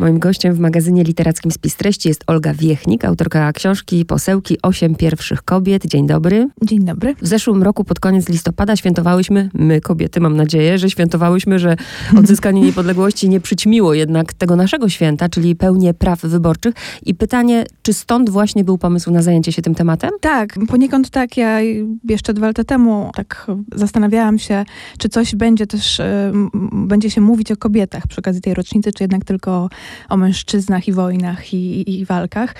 Moim gościem w magazynie literackim Spis Treści jest Olga Wiechnik, autorka książki Posełki Osiem pierwszych kobiet. Dzień dobry. Dzień dobry. W zeszłym roku pod koniec listopada świętowałyśmy, my kobiety mam nadzieję, że świętowałyśmy, że odzyskanie niepodległości nie przyćmiło jednak tego naszego święta, czyli pełnię praw wyborczych. I pytanie, czy stąd właśnie był pomysł na zajęcie się tym tematem? Tak, poniekąd tak. Ja jeszcze dwa lata temu tak zastanawiałam się, czy coś będzie też, y, będzie się mówić o kobietach przy okazji tej rocznicy, czy jednak tylko o mężczyznach i wojnach i, i, walkach.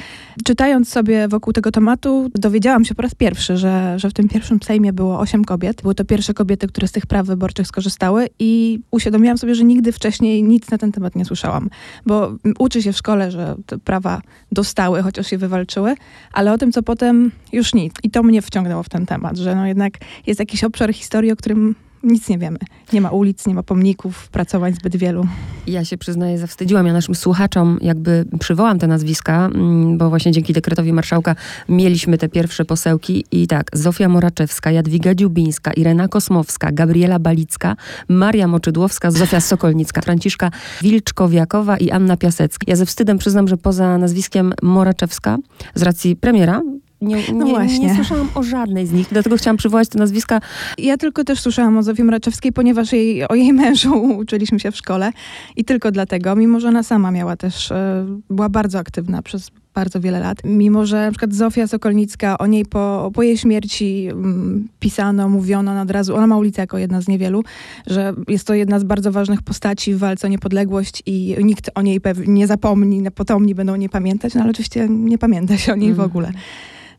Czytając sobie wokół tego tematu, dowiedziałam się po raz pierwszy, że, że w tym pierwszym Sejmie było osiem kobiet. Były to pierwsze kobiety, które z tych praw wyborczych skorzystały i uświadomiłam sobie, że nigdy wcześniej nic na ten temat nie słyszałam. Bo uczy się w szkole, że te prawa dostały, chociaż je wywalczyły, ale o tym, co potem, już nic. I to mnie wciągnęło w ten temat, że no jednak jest jakiś obszar historii, o którym nic nie wiemy. Nie ma ulic, nie ma pomników, pracowań zbyt wielu. Ja się przyznaję, zawstydziłam. Ja naszym słuchaczom jakby przywołam te nazwiska, mm, bo właśnie dzięki dekretowi marszałka mieliśmy te pierwsze posełki i tak, Zofia Moraczewska, Jadwiga Dziubińska, Irena Kosmowska, Gabriela Balicka, Maria Moczydłowska, Zofia Sokolnicka, Franciszka Wilczkowiakowa i Anna Piasecka. Ja ze wstydem przyznam, że poza nazwiskiem Moraczewska, z racji premiera, nie, no nie, właśnie. nie słyszałam o żadnej z nich, dlatego chciałam przywołać te nazwiska. Ja tylko też słyszałam o Zofii Mraczewskiej, ponieważ jej, o jej mężu uczyliśmy się w szkole i tylko dlatego, mimo że ona sama miała też, e, była bardzo aktywna przez bardzo wiele lat. Mimo, że na przykład Zofia Sokolnicka, o niej po, po jej śmierci um, pisano, mówiono od razu, ona ma ulicę jako jedna z niewielu, że jest to jedna z bardzo ważnych postaci w walce o niepodległość i nikt o niej nie zapomni, potomni będą nie pamiętać, no ale oczywiście nie pamięta się o niej mm. w ogóle.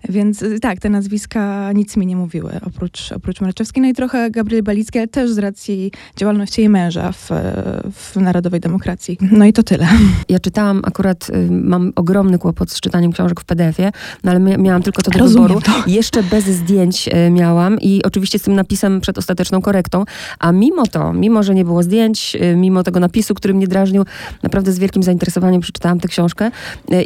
Więc y, tak, te nazwiska nic mi nie mówiły, oprócz, oprócz Mraczewskiej. No i trochę Gabriel Balickiej, ale też z racji działalności jej męża w, w Narodowej Demokracji. No i to tyle. Ja czytałam akurat, y, mam ogromny kłopot z czytaniem książek w PDF-ie, no ale miałam tylko to do Rozumiem wyboru. To. Jeszcze bez zdjęć y, miałam i oczywiście z tym napisem przed ostateczną korektą, a mimo to, mimo że nie było zdjęć, mimo tego napisu, który mnie drażnił, naprawdę z wielkim zainteresowaniem przeczytałam tę książkę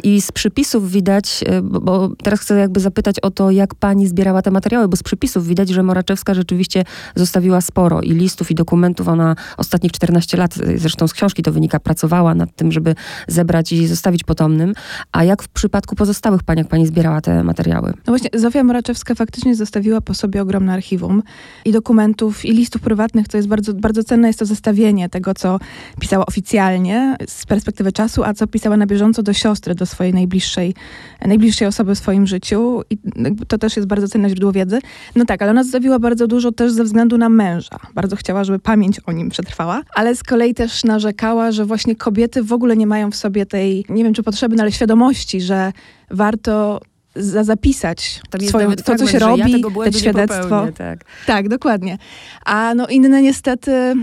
i z przypisów widać, bo teraz chcę jakby zapytać o to, jak pani zbierała te materiały, bo z przypisów widać, że Moraczewska rzeczywiście zostawiła sporo i listów, i dokumentów. Ona ostatnich 14 lat, zresztą z książki to wynika, pracowała nad tym, żeby zebrać i zostawić potomnym. A jak w przypadku pozostałych pań, jak pani zbierała te materiały? No właśnie, Zofia Moraczewska faktycznie zostawiła po sobie ogromne archiwum i dokumentów, i listów prywatnych, co jest bardzo, bardzo cenne, jest to zestawienie tego, co pisała oficjalnie z perspektywy czasu, a co pisała na bieżąco do siostry, do swojej najbliższej, najbliższej osoby w swoim życiu i to też jest bardzo cenne źródło wiedzy. No tak, ale ona zostawiła bardzo dużo też ze względu na męża. Bardzo chciała, żeby pamięć o nim przetrwała, ale z kolei też narzekała, że właśnie kobiety w ogóle nie mają w sobie tej, nie wiem czy potrzeby, no ale świadomości, że warto za zapisać swoją, to, co się robi, ja świadectwo. Tak. tak, dokładnie. A no inne niestety,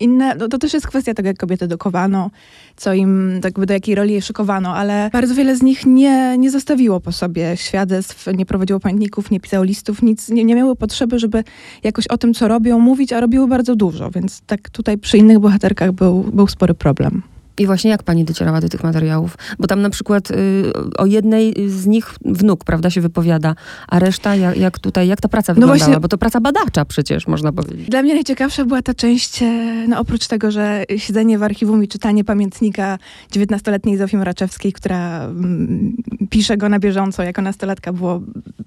inne, no to też jest kwestia tego, jak kobiety dokowano, co im, jakby do jakiej roli je szykowano, ale bardzo wiele z nich nie, nie zostawiło po sobie świadectw, nie prowadziło pamiętników, nie pisało listów, nic, nie, nie miały potrzeby, żeby jakoś o tym, co robią, mówić, a robiły bardzo dużo, więc tak tutaj przy innych bohaterkach był, był spory problem. I właśnie jak pani docierała do tych materiałów? Bo tam na przykład y, o jednej z nich wnuk, prawda, się wypowiada, a reszta jak, jak tutaj, jak ta praca no wyglądała? Właśnie, Bo to praca badawcza przecież, można powiedzieć. Dla mnie najciekawsza była ta część, e, no oprócz tego, że siedzenie w archiwum i czytanie pamiętnika 19-letniej Zofii Moraczewskiej, która mm, pisze go na bieżąco jako nastolatka, było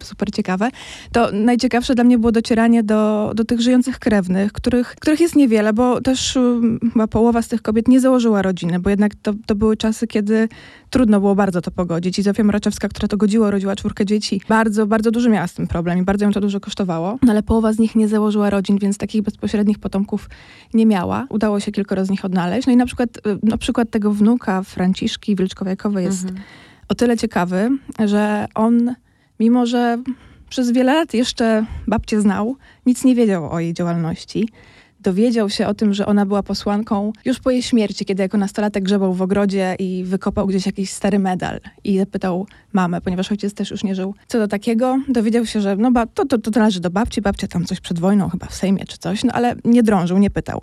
super ciekawe, to najciekawsze dla mnie było docieranie do, do tych żyjących krewnych, których, których jest niewiele, bo też mm, chyba połowa z tych kobiet nie założyła rodziny bo jednak to, to były czasy, kiedy trudno było bardzo to pogodzić. I Zofia Moraczewska, która to godziła, rodziła czwórkę dzieci, bardzo, bardzo duży miała z tym problem i bardzo ją to dużo kosztowało. No ale połowa z nich nie założyła rodzin, więc takich bezpośrednich potomków nie miała. Udało się kilkoro z nich odnaleźć. No i na przykład, y, na przykład tego wnuka Franciszki Wilczkowiakowej jest mhm. o tyle ciekawy, że on, mimo że przez wiele lat jeszcze babcię znał, nic nie wiedział o jej działalności dowiedział się o tym, że ona była posłanką już po jej śmierci, kiedy jako nastolatek grzebał w ogrodzie i wykopał gdzieś jakiś stary medal i zapytał mamę, ponieważ ojciec też już nie żył. Co do takiego, dowiedział się, że no ba, to, to, to należy do babci, babcia tam coś przed wojną, chyba w Sejmie czy coś, no ale nie drążył, nie pytał.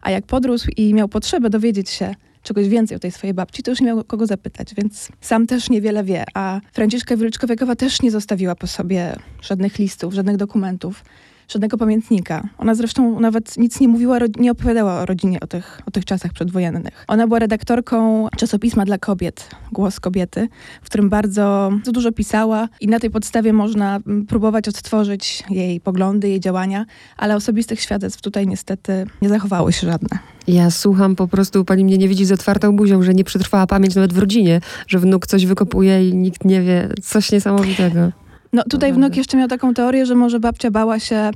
A jak podrósł i miał potrzebę dowiedzieć się czegoś więcej o tej swojej babci, to już nie miał kogo zapytać, więc sam też niewiele wie. A Franciszka Wieliczkowiakowa też nie zostawiła po sobie żadnych listów, żadnych dokumentów żadnego pamiętnika. Ona zresztą nawet nic nie mówiła, nie opowiadała o rodzinie, o tych, o tych czasach przedwojennych. Ona była redaktorką czasopisma dla kobiet, Głos Kobiety, w którym bardzo, dużo pisała i na tej podstawie można mm, próbować odtworzyć jej poglądy, jej działania, ale osobistych świadectw tutaj niestety nie zachowało się żadne. Ja słucham po prostu, pani mnie nie widzi z otwartą buzią, że nie przetrwała pamięć nawet w rodzinie, że wnuk coś wykopuje i nikt nie wie. Coś niesamowitego. No tutaj wnuk jeszcze miał taką teorię, że może babcia bała się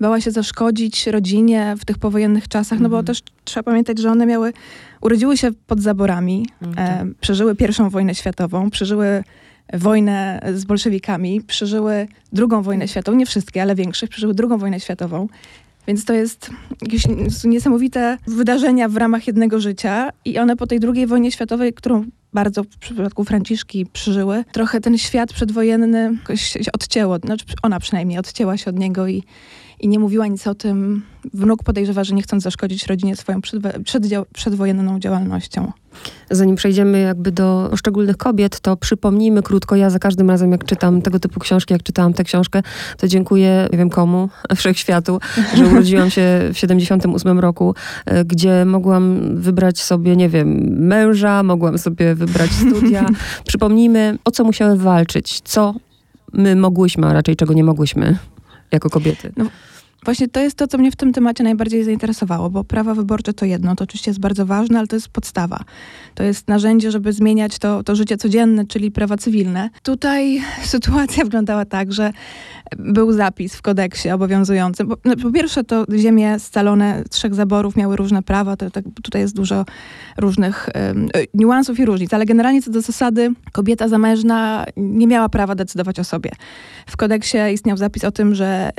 bała się zaszkodzić rodzinie w tych powojennych czasach, no bo mhm. też trzeba pamiętać, że one miały, urodziły się pod zaborami, mhm. e, przeżyły pierwszą wojnę światową, przeżyły wojnę z bolszewikami, przeżyły drugą wojnę światową, nie wszystkie, ale większość przeżyły drugą wojnę światową. Więc to jest jakieś niesamowite wydarzenia w ramach jednego życia i one po tej drugiej wojnie światowej, którą bardzo w przypadku Franciszki przeżyły, trochę ten świat przedwojenny się odcięło, znaczy ona przynajmniej odcięła się od niego i, i nie mówiła nic o tym. Wnuk podejrzewa, że nie chcąc zaszkodzić rodzinie swoją przedwojenną działalnością. Zanim przejdziemy jakby do szczególnych kobiet, to przypomnijmy krótko, ja za każdym razem jak czytam tego typu książki, jak czytałam tę książkę, to dziękuję, nie wiem komu, wszechświatu, że urodziłam się w 78 roku, e, gdzie mogłam wybrać sobie, nie wiem, męża, mogłam sobie wybrać studia. Przypomnijmy, o co musiały walczyć, co my mogłyśmy, a raczej czego nie mogłyśmy jako kobiety. No. Właśnie to jest to, co mnie w tym temacie najbardziej zainteresowało, bo prawa wyborcze to jedno, to oczywiście jest bardzo ważne, ale to jest podstawa. To jest narzędzie, żeby zmieniać to, to życie codzienne, czyli prawa cywilne. Tutaj sytuacja wyglądała tak, że był zapis w kodeksie obowiązującym. Bo, no, po pierwsze, to ziemie scalone trzech zaborów miały różne prawa, to, to tutaj jest dużo różnych um, niuansów i różnic, ale generalnie co do zasady, kobieta zamężna nie miała prawa decydować o sobie. W kodeksie istniał zapis o tym, że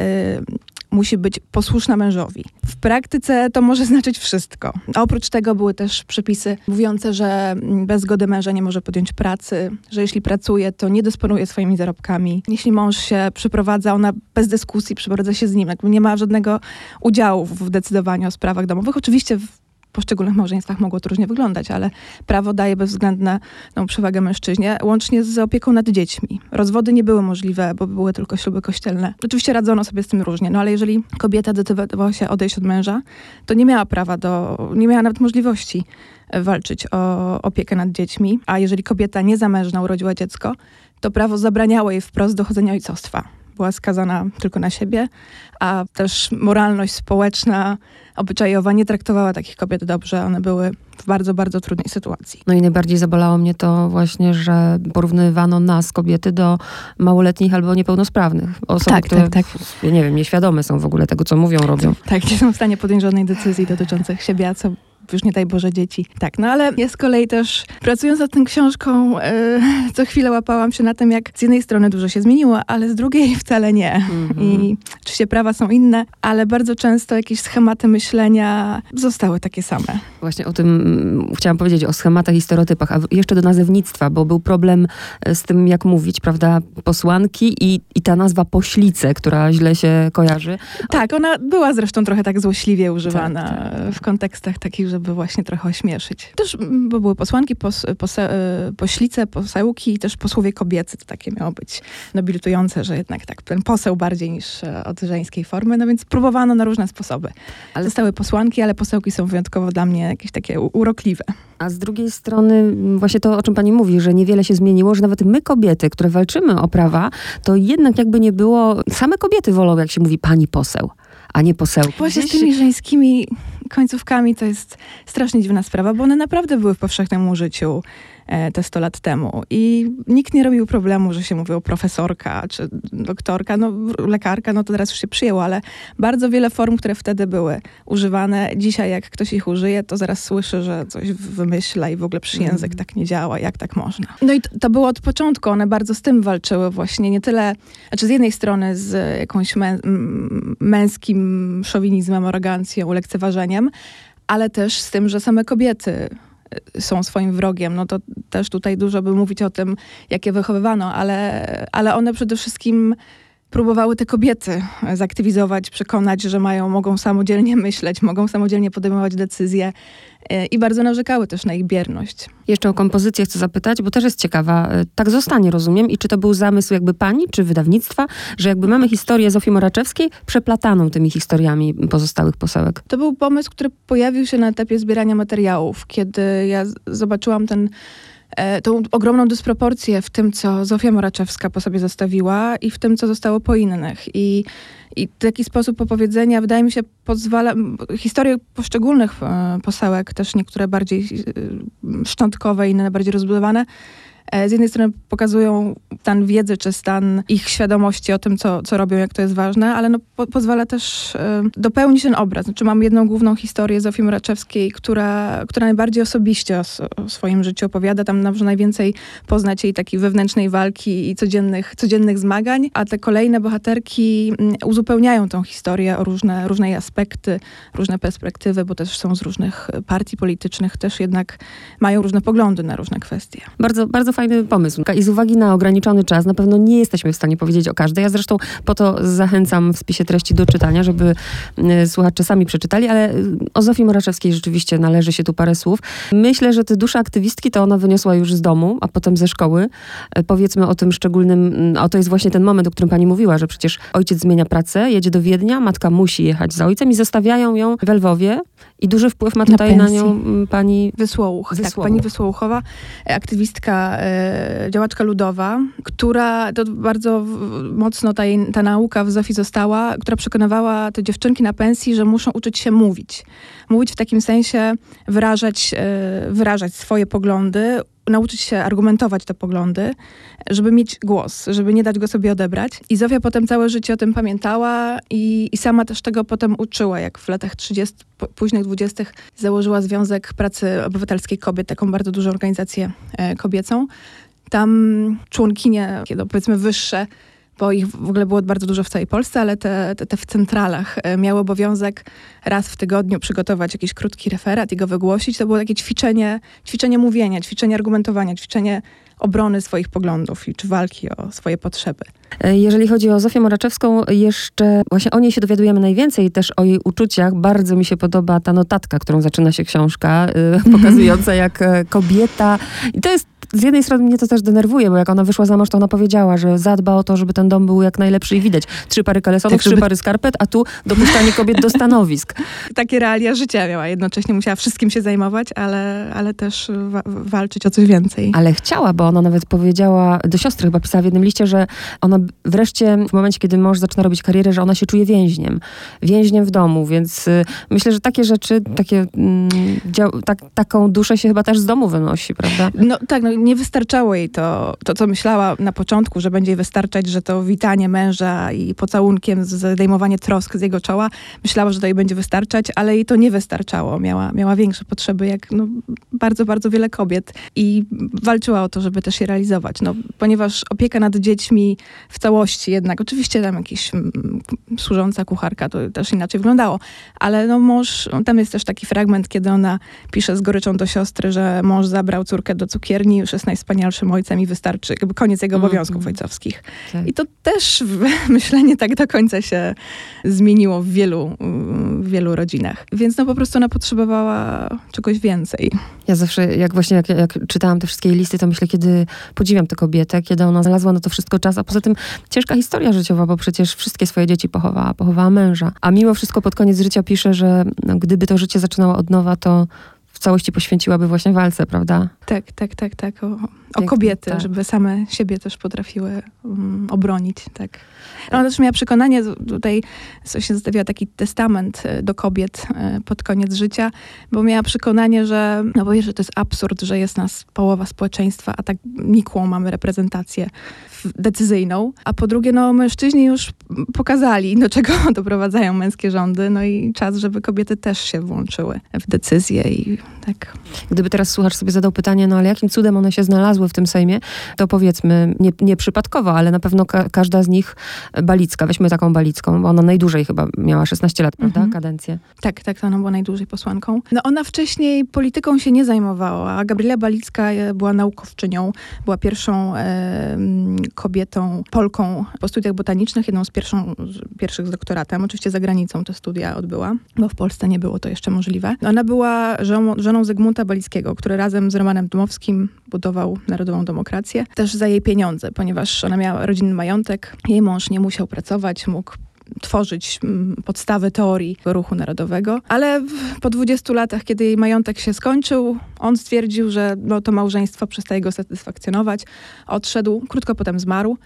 musi być posłuszna mężowi. W praktyce to może znaczyć wszystko. Oprócz tego były też przepisy mówiące, że bez zgody męża nie może podjąć pracy, że jeśli pracuje, to nie dysponuje swoimi zarobkami. Jeśli mąż się przeprowadza, ona bez dyskusji przeprowadza się z nim, jakby nie ma żadnego udziału w decydowaniu o sprawach domowych. Oczywiście w poszczególnych małżeństwach mogło to różnie wyglądać, ale prawo daje bezwzględną przewagę mężczyźnie, łącznie z opieką nad dziećmi. Rozwody nie były możliwe, bo były tylko śluby kościelne. Oczywiście radzono sobie z tym różnie, no ale jeżeli kobieta decydowała się odejść od męża, to nie miała prawa do, nie miała nawet możliwości walczyć o opiekę nad dziećmi, a jeżeli kobieta niezamężna urodziła dziecko, to prawo zabraniało jej wprost dochodzenia ojcostwa była skazana tylko na siebie, a też moralność społeczna, obyczajowa nie traktowała takich kobiet dobrze. One były w bardzo, bardzo trudnej sytuacji. No i najbardziej zabolało mnie to właśnie, że porównywano nas, kobiety, do małoletnich albo niepełnosprawnych. Osób, tak, które, tak, tak. nie wiem, nieświadome są w ogóle tego, co mówią, robią. Tak, nie są w stanie podjąć żadnej decyzji dotyczących siebie, co już nie daj Boże dzieci. Tak, no ale ja z kolei też pracując nad tą książką, e, co chwilę łapałam się na tym, jak z jednej strony dużo się zmieniło, ale z drugiej wcale nie. Mm -hmm. I oczywiście prawa są inne, ale bardzo często jakieś schematy myślenia zostały takie same. Właśnie o tym mm, chciałam powiedzieć, o schematach i stereotypach, a jeszcze do nazewnictwa, bo był problem e, z tym, jak mówić, prawda, posłanki i, i ta nazwa poślice, która źle się kojarzy. Tak, ona była zresztą trochę tak złośliwie używana tak, tak. w kontekstach takich, że żeby właśnie trochę ośmieszyć. Też, bo były posłanki, pos, pose, poślice, posełki i też posłowie kobiecy. To takie miało być nobilitujące, że jednak tak, ten poseł bardziej niż e, od żeńskiej formy. No więc próbowano na różne sposoby. Ale... Zostały posłanki, ale posełki są wyjątkowo dla mnie jakieś takie urokliwe. A z drugiej strony właśnie to, o czym pani mówi, że niewiele się zmieniło, że nawet my kobiety, które walczymy o prawa, to jednak jakby nie było, same kobiety wolą, jak się mówi, pani poseł a nie posełki. Właśnie z tymi żeńskimi końcówkami to jest strasznie dziwna sprawa, bo one naprawdę były w powszechnym użyciu. E, te 100 lat temu. I nikt nie robił problemu, że się mówiło profesorka czy doktorka, no lekarka, no to teraz już się przyjęło, ale bardzo wiele form, które wtedy były używane, dzisiaj jak ktoś ich użyje, to zaraz słyszy, że coś wymyśla i w ogóle przy język mm. tak nie działa, jak tak można. No i to, to było od początku, one bardzo z tym walczyły właśnie, nie tyle, znaczy z jednej strony z jakąś mę męskim szowinizmem, arogancją, lekceważeniem, ale też z tym, że same kobiety są swoim wrogiem, no to też tutaj dużo by mówić o tym, jakie wychowywano, ale, ale one przede wszystkim próbowały te kobiety zaktywizować, przekonać, że mają, mogą samodzielnie myśleć, mogą samodzielnie podejmować decyzje e, i bardzo narzekały też na ich bierność. Jeszcze o kompozycję chcę zapytać, bo też jest ciekawa. E, tak zostanie, rozumiem. I czy to był zamysł jakby pani, czy wydawnictwa, że jakby mamy historię Zofii Moraczewskiej przeplataną tymi historiami pozostałych posełek? To był pomysł, który pojawił się na etapie zbierania materiałów, kiedy ja zobaczyłam ten tą ogromną dysproporcję w tym, co Zofia Moraczewska po sobie zostawiła i w tym, co zostało po innych. I, i taki sposób opowiedzenia, wydaje mi się, pozwala... Historie poszczególnych e, posełek, też niektóre bardziej e, szczątkowe, inne bardziej rozbudowane, E, z jednej strony pokazują stan wiedzy, czy stan ich świadomości o tym, co, co robią, jak to jest ważne, ale no, po, pozwala też e, dopełnić ten obraz. Znaczy mam jedną główną historię Zofii Moraczewskiej, która, która najbardziej osobiście o, o swoim życiu opowiada. Tam może najwięcej poznać jej takiej wewnętrznej walki i codziennych, codziennych zmagań, a te kolejne bohaterki mm, uzupełniają tą historię o różne, różne aspekty, różne perspektywy, bo też są z różnych partii politycznych, też jednak mają różne poglądy na różne kwestie. Bardzo, bardzo fajny pomysł. I z uwagi na ograniczony czas, na pewno nie jesteśmy w stanie powiedzieć o każdej. Ja zresztą po to zachęcam w spisie treści do czytania, żeby y, słuchacze sami przeczytali, ale y, o Zofii Moraczewskiej rzeczywiście należy się tu parę słów. Myślę, że te dusze aktywistki to ona wyniosła już z domu, a potem ze szkoły. Y, powiedzmy o tym szczególnym, o to jest właśnie ten moment, o którym pani mówiła, że przecież ojciec zmienia pracę, jedzie do Wiednia, matka musi jechać za ojcem i zostawiają ją w Lwowie i duży wpływ ma tutaj na, na nią pani Wysłołuch. Tak, pani Wysłołuchowa, aktywistka E, działaczka ludowa, która to bardzo mocno ta, ta nauka w Zofii została, która przekonywała te dziewczynki na pensji, że muszą uczyć się mówić. Mówić w takim sensie, wyrażać, e, wyrażać swoje poglądy, nauczyć się argumentować te poglądy, żeby mieć głos, żeby nie dać go sobie odebrać. I Zofia potem całe życie o tym pamiętała i, i sama też tego potem uczyła, jak w latach 30, późnych 20. założyła Związek Pracy Obywatelskiej Kobiet, taką bardzo dużą organizację e, kobiecą. Tam członkinie, powiedzmy wyższe, bo ich w ogóle było bardzo dużo w całej Polsce, ale te, te, te, w centralach e, miały obowiązek raz w tygodniu przygotować jakiś krótki referat i go wygłosić. To było takie ćwiczenie, ćwiczenie mówienia, ćwiczenie argumentowania, ćwiczenie obrony swoich poglądów i czy walki o swoje potrzeby. E, jeżeli chodzi o Zofię Moraczewską, jeszcze właśnie o niej się dowiadujemy najwięcej, też o jej uczuciach. Bardzo mi się podoba ta notatka, którą zaczyna się książka, yy, pokazująca jak kobieta. I to jest z jednej strony mnie to też denerwuje, bo jak ona wyszła za mąż, to ona powiedziała, że zadba o to, żeby ten dom był jak najlepszy i widać. Trzy pary kalesonów, tak, żeby... trzy pary skarpet, a tu dopuszczanie kobiet do stanowisk. Takie realia życia miała. Jednocześnie musiała wszystkim się zajmować, ale, ale też wa walczyć o coś więcej. Ale chciała, bo ona nawet powiedziała, do siostry chyba pisała w jednym liście, że ona wreszcie w momencie, kiedy mąż zaczyna robić karierę, że ona się czuje więźniem. Więźniem w domu, więc y, myślę, że takie rzeczy, takie, mm, tak, taką duszę się chyba też z domu wynosi, prawda? No tak, no nie wystarczało jej to, to, co myślała na początku, że będzie jej wystarczać, że to witanie męża i pocałunkiem, zdejmowanie trosk z jego czoła. Myślała, że to jej będzie wystarczać, ale jej to nie wystarczało. Miała, miała większe potrzeby, jak no, bardzo, bardzo wiele kobiet. I walczyła o to, żeby też je realizować. No, ponieważ opieka nad dziećmi w całości jednak, oczywiście tam jakiś mm, służąca kucharka, to też inaczej wyglądało, ale no mąż, tam jest też taki fragment, kiedy ona pisze z goryczą do siostry, że mąż zabrał córkę do cukierni, już jest najwspanialszym ojcem i wystarczy, jakby koniec jego obowiązków mm. ojcowskich. Tak. I to też myślenie tak do końca się zmieniło w wielu, w wielu rodzinach. Więc no po prostu ona potrzebowała czegoś więcej. Ja zawsze, jak właśnie jak, jak czytałam te wszystkie listy, to myślę, kiedy podziwiam tę kobietę, kiedy ona znalazła na to wszystko czas, a poza tym ciężka historia życiowa, bo przecież wszystkie swoje dzieci pochowała, pochowała męża. A mimo wszystko pod koniec życia pisze, że gdyby to życie zaczynało od nowa, to w całości poświęciłaby właśnie walce, prawda? Tak, tak, tak, tak. O, o kobiety, tak. żeby same siebie też potrafiły um, obronić, tak. Ona też miała przekonanie, tutaj się zostawiła taki testament e, do kobiet e, pod koniec życia, bo miała przekonanie, że no bo że to jest absurd, że jest nas połowa społeczeństwa, a tak nikłą mamy reprezentację decyzyjną, a po drugie, no mężczyźni już pokazali, do czego doprowadzają męskie rządy, no i czas, żeby kobiety też się włączyły w decyzje i tak. Gdyby teraz słuchacz sobie zadał pytanie, no ale jakim cudem one się znalazły w tym Sejmie, to powiedzmy, nie, nie przypadkowo, ale na pewno ka każda z nich Balicka, weźmy taką Balicką, bo ona najdłużej chyba miała 16 lat, prawda, mhm. kadencję. Tak, tak, ona była najdłużej posłanką. No ona wcześniej polityką się nie zajmowała. Gabriela Balicka e, była naukowczynią, była pierwszą e, kobietą, Polką po studiach botanicznych, jedną z, pierwszą, z pierwszych z doktoratem. Oczywiście za granicą te studia odbyła, bo w Polsce nie było to jeszcze możliwe. Ona była żoną, Zygmunta Balickiego, który razem z Romanem Dmowskim budował Narodową Demokrację. Też za jej pieniądze, ponieważ ona miała rodzinny majątek. Jej mąż nie musiał pracować, mógł tworzyć mm, podstawy teorii ruchu narodowego, ale po 20 latach, kiedy jej majątek się skończył, on stwierdził, że no, to małżeństwo przestaje go satysfakcjonować, odszedł, krótko potem zmarł.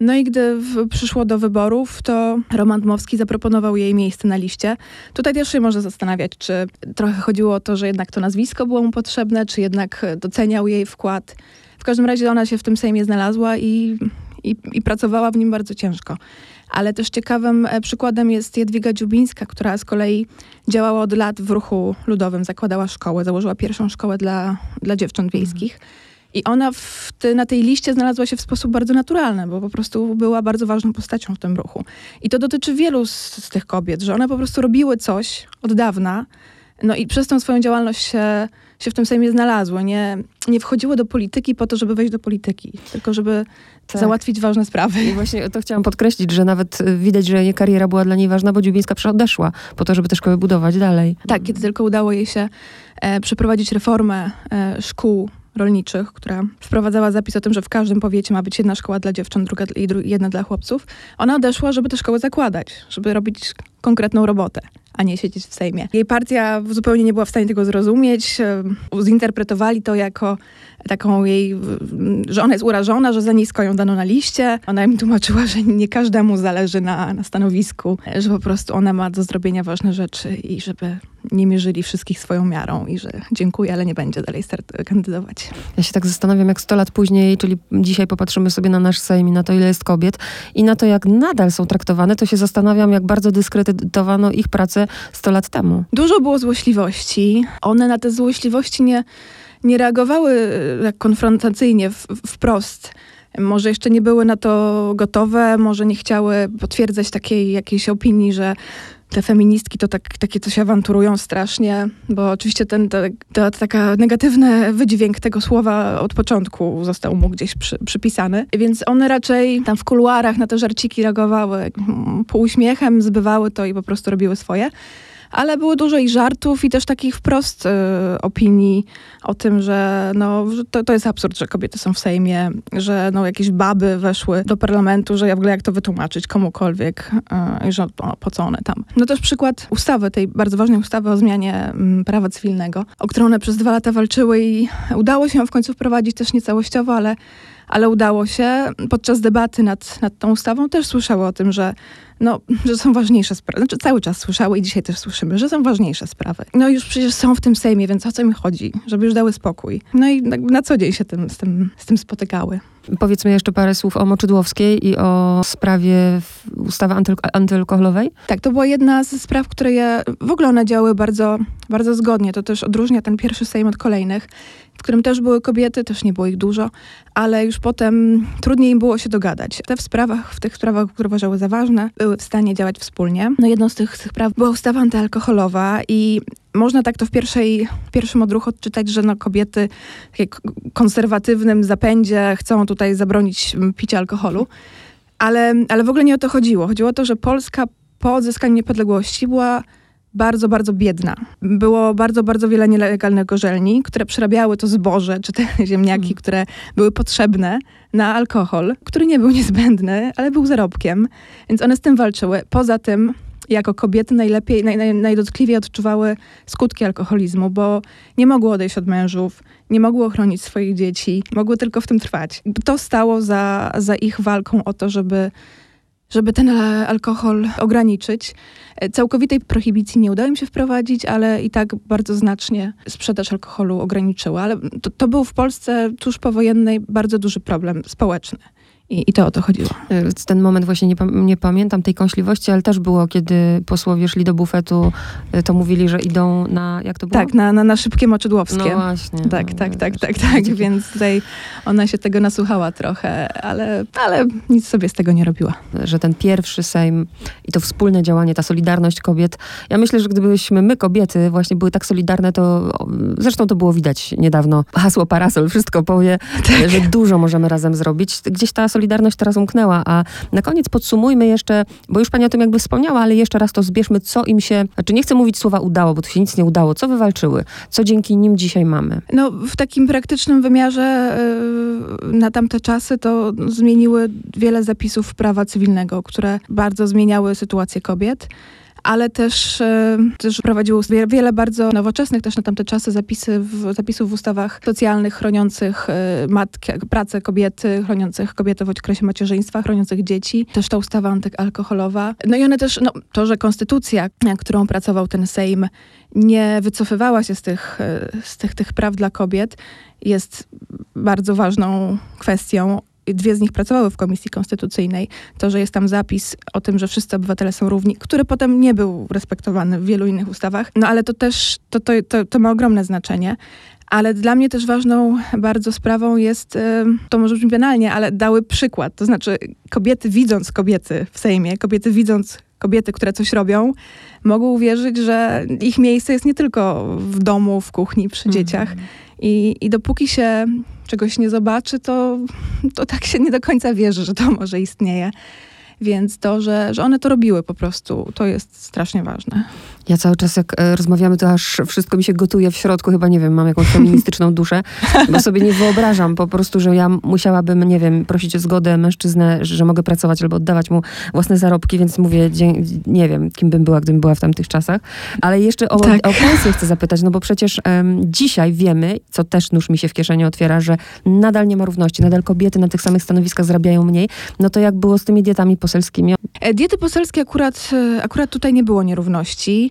No i gdy przyszło do wyborów, to Roman Dmowski zaproponował jej miejsce na liście. Tutaj też się można zastanawiać, czy trochę chodziło o to, że jednak to nazwisko było mu potrzebne, czy jednak doceniał jej wkład. W każdym razie ona się w tym Sejmie znalazła i, i, i pracowała w nim bardzo ciężko. Ale też ciekawym e, przykładem jest Jadwiga Dziubińska, która z kolei działała od lat w ruchu ludowym, zakładała szkołę, założyła pierwszą szkołę dla, dla dziewcząt wiejskich. I ona te, na tej liście znalazła się w sposób bardzo naturalny, bo po prostu była bardzo ważną postacią w tym ruchu. I to dotyczy wielu z, z tych kobiet, że one po prostu robiły coś od dawna, no i przez tą swoją działalność się, się w tym Sejmie znalazły. Nie, nie wchodziły do polityki po to, żeby wejść do polityki, tylko żeby tak. załatwić ważne sprawy. I właśnie to chciałam podkreślić, że nawet widać, że jej kariera była dla niej ważna, bo Dziubińska odeszła po to, żeby te szkoły budować dalej. Tak, kiedy tylko udało jej się e, przeprowadzić reformę e, szkół rolniczych, która wprowadzała zapis o tym, że w każdym powiecie ma być jedna szkoła dla dziewcząt, druga i jedna dla chłopców. Ona odeszła, żeby te szkoły zakładać, żeby robić konkretną robotę a nie siedzieć w Sejmie. Jej partia zupełnie nie była w stanie tego zrozumieć. Zinterpretowali to jako taką jej, że ona jest urażona, że za nisko ją dano na liście. Ona im tłumaczyła, że nie każdemu zależy na, na stanowisku, że po prostu ona ma do zrobienia ważne rzeczy i żeby nie mierzyli wszystkich swoją miarą i że dziękuję, ale nie będzie dalej start kandydować. Ja się tak zastanawiam, jak 100 lat później, czyli dzisiaj popatrzymy sobie na nasz Sejm i na to, ile jest kobiet i na to, jak nadal są traktowane, to się zastanawiam, jak bardzo dyskredytowano ich pracę 100 lat temu. Dużo było złośliwości. One na te złośliwości nie, nie reagowały tak konfrontacyjnie, w, wprost. Może jeszcze nie były na to gotowe, może nie chciały potwierdzać takiej jakiejś opinii, że te feministki to tak, takie coś awanturują strasznie, bo oczywiście ten taka negatywny wydźwięk tego słowa od początku został mu gdzieś przy, przypisany. Więc one raczej tam w kuluarach na te żarciki reagowały półuśmiechem, zbywały to i po prostu robiły swoje ale było dużo i żartów, i też takich wprost y, opinii o tym, że no, to, to jest absurd, że kobiety są w Sejmie, że no, jakieś baby weszły do parlamentu, że ja w ogóle jak to wytłumaczyć komukolwiek, y, że o, po co one tam. No też przykład ustawy, tej bardzo ważnej ustawy o zmianie y, prawa cywilnego, o którą one przez dwa lata walczyły i udało się ją w końcu wprowadzić też niecałościowo, ale ale udało się. Podczas debaty nad, nad tą ustawą też słyszały o tym, że no, że są ważniejsze sprawy. Znaczy cały czas słyszały i dzisiaj też słyszymy, że są ważniejsze sprawy. No już przecież są w tym Sejmie, więc o co mi chodzi? Żeby już dały spokój. No i na, na co dzień się tym, z, tym, z tym spotykały. Powiedzmy jeszcze parę słów o Moczydłowskiej i o sprawie ustawy anty, antyalkoholowej. Tak, to była jedna ze spraw, które je, w ogóle one działy bardzo, bardzo zgodnie. To też odróżnia ten pierwszy Sejm od kolejnych w którym też były kobiety, też nie było ich dużo, ale już potem trudniej im było się dogadać. Te w sprawach, w tych sprawach, które uważały za ważne, były w stanie działać wspólnie. No jedną z tych, tych praw była ustawa antyalkoholowa i można tak to w pierwszej, pierwszym odruchu odczytać, że no kobiety w konserwatywnym zapędzie chcą tutaj zabronić picia alkoholu, ale, ale w ogóle nie o to chodziło. Chodziło o to, że Polska po odzyskaniu niepodległości była bardzo, bardzo biedna. Było bardzo, bardzo wiele nielegalnych gorzelni, które przerabiały to zboże, czy te ziemniaki, mm. które były potrzebne na alkohol, który nie był niezbędny, ale był zarobkiem. Więc one z tym walczyły. Poza tym jako kobiety najlepiej, naj, naj, najdotkliwiej odczuwały skutki alkoholizmu, bo nie mogły odejść od mężów, nie mogły ochronić swoich dzieci, mogły tylko w tym trwać. To stało za, za ich walką o to, żeby żeby ten alkohol ograniczyć. E, całkowitej prohibicji nie udało im się wprowadzić, ale i tak bardzo znacznie sprzedaż alkoholu ograniczyła. Ale to, to był w Polsce tuż powojennej bardzo duży problem społeczny. I, I to o to chodziło. Y, Ten moment właśnie nie, nie pamiętam tej kąśliwości, ale też było, kiedy posłowie szli do bufetu, y, to mówili, że idą na, jak to było? Tak, na, na, na szybkie moczydłowskie. No właśnie. Tak, no, tak, tak, wiesz, tak, tak, gdzie- więc tutaj ona się tego nasłuchała trochę, ale, ale nic sobie z tego nie robiła. że ten pierwszy Sejm i to wspólne działanie, ta solidarność kobiet. Ja myślę, że gdybyśmy my, kobiety, właśnie były tak solidarne, to zresztą to było widać niedawno. Hasło parasol wszystko powie, Tak. że dużo możemy razem zrobić. Gdzieś ta solidarność teraz umknęła, a na koniec podsumujmy jeszcze, bo już pani o tym jakby wspomniała, ale jeszcze raz to zbierzmy, co im się, znaczy nie chcę mówić słowa udało, bo tu się nic nie udało. Co wywalczyły? Co dzięki nim dzisiaj mamy? No, w takim praktycznym wymiarze yy, na tamte czasy to zmieniły wiele zapisów prawa cywilnego, które bardzo zmieniały sytuację kobiet. Ale też, e, też prowadziło wie- wiele bardzo nowoczesnych też na tamte czasy zapisy w, zapisów w ustawach socjalnych chroniących e, matkę, pracę kobiety, chroniących kobiety w okresie macierzyństwa, chroniących dzieci. Też ta ustawa antyalkoholowa. No i one też, no, to, że konstytucja, którą pracował ten Sejm, nie wycofywała się z tych, e, z tych, tych praw dla kobiet, jest bardzo ważną kwestią. Dwie z nich pracowały w Komisji Konstytucyjnej. To, że jest tam zapis o tym, że wszyscy obywatele są równi, który potem nie był respektowany w wielu innych ustawach. No ale to też, to, to, to, to ma ogromne znaczenie. Ale dla mnie też ważną bardzo sprawą jest, e, to może brzmi banalnie, ale dały przykład. To znaczy kobiety widząc kobiety w Sejmie, kobiety widząc kobiety, które coś robią, mogą uwierzyć, że ich miejsce jest nie tylko w domu, w kuchni, przy dzieciach. I, I dopóki się czegoś nie zobaczy, to, to tak się nie do końca wierzy, że to może istnieje. Więc to, że, że one to robiły po prostu, to jest strasznie ważne. Ja cały czas jak e, rozmawiamy, to aż wszystko mi się gotuje w środku. Chyba, nie wiem, mam jakąś feministyczną duszę, bo sobie nie wyobrażam po prostu, że ja musiałabym, nie wiem, prosić o zgodę mężczyznę, że mogę pracować albo oddawać mu własne zarobki, więc mówię, nie wiem, kim bym była, gdybym była w tamtych czasach. Ale jeszcze o, Tak. o pensję chcę zapytać, no bo przecież em, dzisiaj wiemy, co też nóż mi się w kieszeni otwiera, że nadal nie ma równości, nadal kobiety na tych samych stanowiskach zarabiają mniej. No to jak było z tymi dietami poselskimi? E, Diety poselskie akurat, e, akurat tutaj nie było nierówności,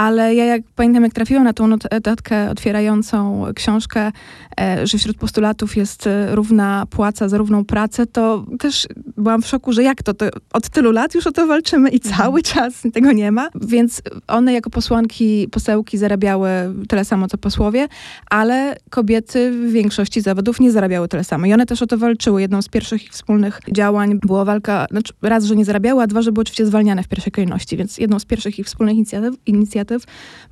ale ja jak pamiętam, jak trafiłam na tą not- notatkę otwierającą książkę, e, że wśród postulatów jest e, równa płaca za równą pracę, to też byłam w szoku, że jak to, to od tylu lat już o to walczymy i cały czas tego nie ma. Więc one jako posłanki, posełki zarabiały tyle samo, co posłowie, ale kobiety w większości zawodów nie zarabiały tyle samo. I one też o to walczyły. Jedną z pierwszych ich wspólnych działań była walka, znaczy raz, że nie zarabiały, a dwa, że były oczywiście zwalniane w pierwszej kolejności. Więc jedną z pierwszych ich wspólnych inicjatyw, inicjatyw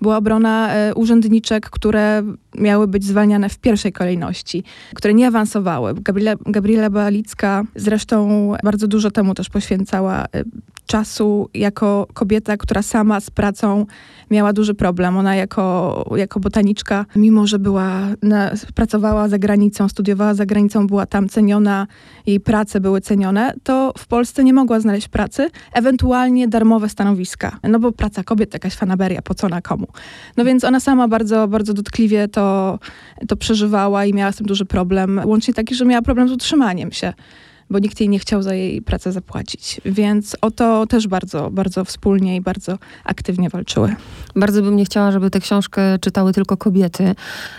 była obrona e, urzędniczek, które miały być zwalniane w pierwszej kolejności, które nie awansowały. Gabriela, Gabriela Balicka zresztą bardzo dużo temu też poświęcała e, czasu jako kobieta, która sama z pracą miała duży problem. Ona jako, jako botaniczka, mimo że była na, pracowała za granicą, studiowała za granicą, była tam ceniona, jej prace były cenione, to w Polsce nie mogła znaleźć pracy, ewentualnie darmowe stanowiska. No bo praca kobiet to jakaś fanaberia, po co na komu. No więc ona sama bardzo, bardzo dotkliwie to, to przeżywała i miała z tym duży problem. Łącznie taki, że miała problem z utrzymaniem się bo nikt jej nie chciał za jej pracę zapłacić. Więc o to też bardzo, bardzo wspólnie i bardzo aktywnie walczyły. Bardzo bym nie chciała, żeby tę książkę czytały tylko kobiety.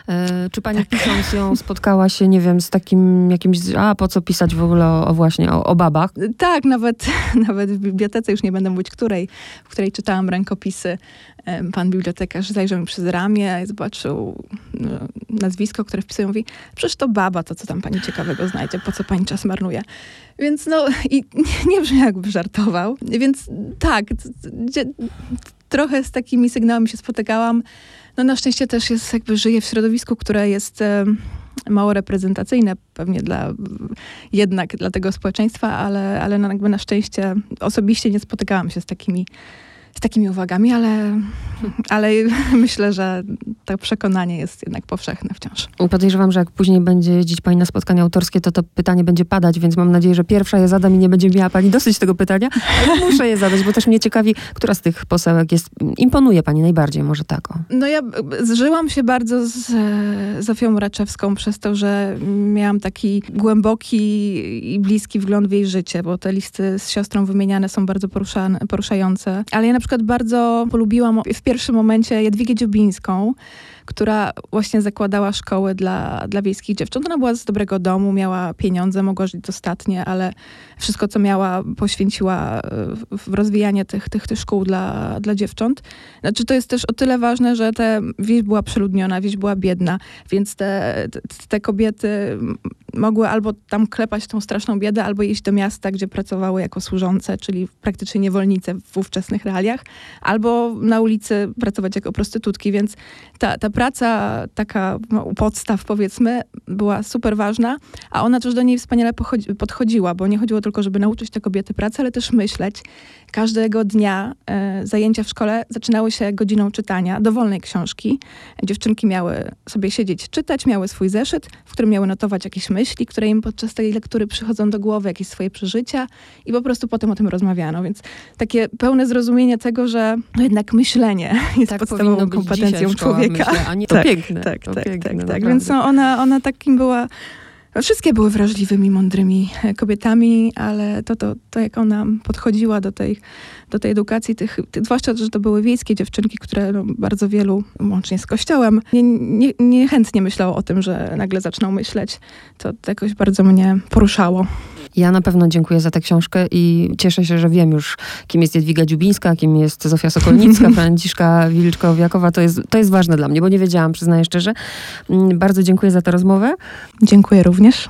E, czy pani pisząc ją spotkała się, nie wiem, z takim jakimś, a po co pisać w ogóle o, o właśnie, o, o babach? Tak, nawet, nawet w bibliotece, już nie będę mówić której, w której czytałam rękopisy, pan bibliotekarz zajrzał mi przez ramię i zobaczył no, nazwisko, które wpisują, mówi, przecież to baba, to co tam pani ciekawego znajdzie, po co pani czas marnuje. Więc no, i nie brzmi jakby żartował. Więc tak, trochę z takimi sygnałami się spotykałam. No na szczęście też jest, jakby żyję w środowisku, które jest em, mało reprezentacyjne pewnie dla jednak dla tego społeczeństwa, ale, ale no jakby na szczęście osobiście nie spotykałam się z takimi, takimi uwagami, ale, ale myślę, że to przekonanie jest jednak powszechne wciąż. Podejrzewam, że jak później będzie jeździć pani na spotkania autorskie, to to pytanie będzie padać, więc mam nadzieję, że pierwsza je zadam i nie będzie miała pani dosyć tego pytania, ale muszę je zadać, bo też mnie ciekawi, która z tych posełek jest, imponuje pani najbardziej, może tak. No ja zżyłam się bardzo z e, Zofią Raczewską przez to, że miałam taki głęboki i bliski wgląd w jej życie, bo te listy z siostrą wymieniane są bardzo poruszane, poruszające. Ale ja na przykład bardzo polubiłam w pierwszym momencie Jadwigę Dziubińską, która właśnie zakładała szkoły dla, dla wiejskich dziewcząt. Ona była z dobrego domu, miała pieniądze, mogła żyć dostatnie, ale wszystko, co miała, poświęciła e, w rozwijanie tych, tych, tych szkół dla, dla dziewcząt. Znaczy, to jest też o tyle ważne, że ta wieś była przeludniona, wieś była biedna, więc te, te kobiety mogły albo tam klepać tą straszną biedę, albo iść do miasta, gdzie pracowały jako służące, czyli praktycznie niewolnice w ówczesnych realiach, albo na ulicy pracować jako prostytutki, więc ta, ta praca taka no, u podstaw powiedzmy była super ważna, a ona też do niej wspaniale podchodziła, bo nie chodziło tylko, żeby nauczyć te kobiety pracy, ale też myśleć. Każdego dnia e, zajęcia w szkole zaczynały się godziną czytania dowolnej książki. Dziewczynki miały sobie siedzieć, czytać, miały swój zeszyt, w którym miały notować jakieś myśli, które im podczas tej lektury przychodzą do głowy, jakieś swoje przeżycia i po prostu potem o tym rozmawiano. Więc takie pełne zrozumienie tego, że no jednak myślenie jest tak podstawową kompetencją człowieka. Myślę, a nie to tak, piękne. Tak, to tak, piękne, tak, tak. Więc no, ona, ona takim była Wszystkie były wrażliwymi, mądrymi e, kobietami, ale to, to, to jak ona podchodziła do tej, do tej edukacji, tych, zwłaszcza, że to były wiejskie dziewczynki, które no, bardzo wielu, łącznie z kościołem, niechętnie nie, nie myślało o tym, że nagle zaczną myśleć. To, to jakoś bardzo mnie poruszało. Ja na pewno dziękuję za tę książkę i cieszę się, że wiem już, kim jest Jadwiga Dziubińska, kim jest Zofia Sokolnicka, Franciszka Wilczkowiakowa. To jest, to jest ważne dla mnie, bo nie wiedziałam, przyznaję szczerze. Mm, bardzo dziękuję za tę rozmowę. Dziękuję również.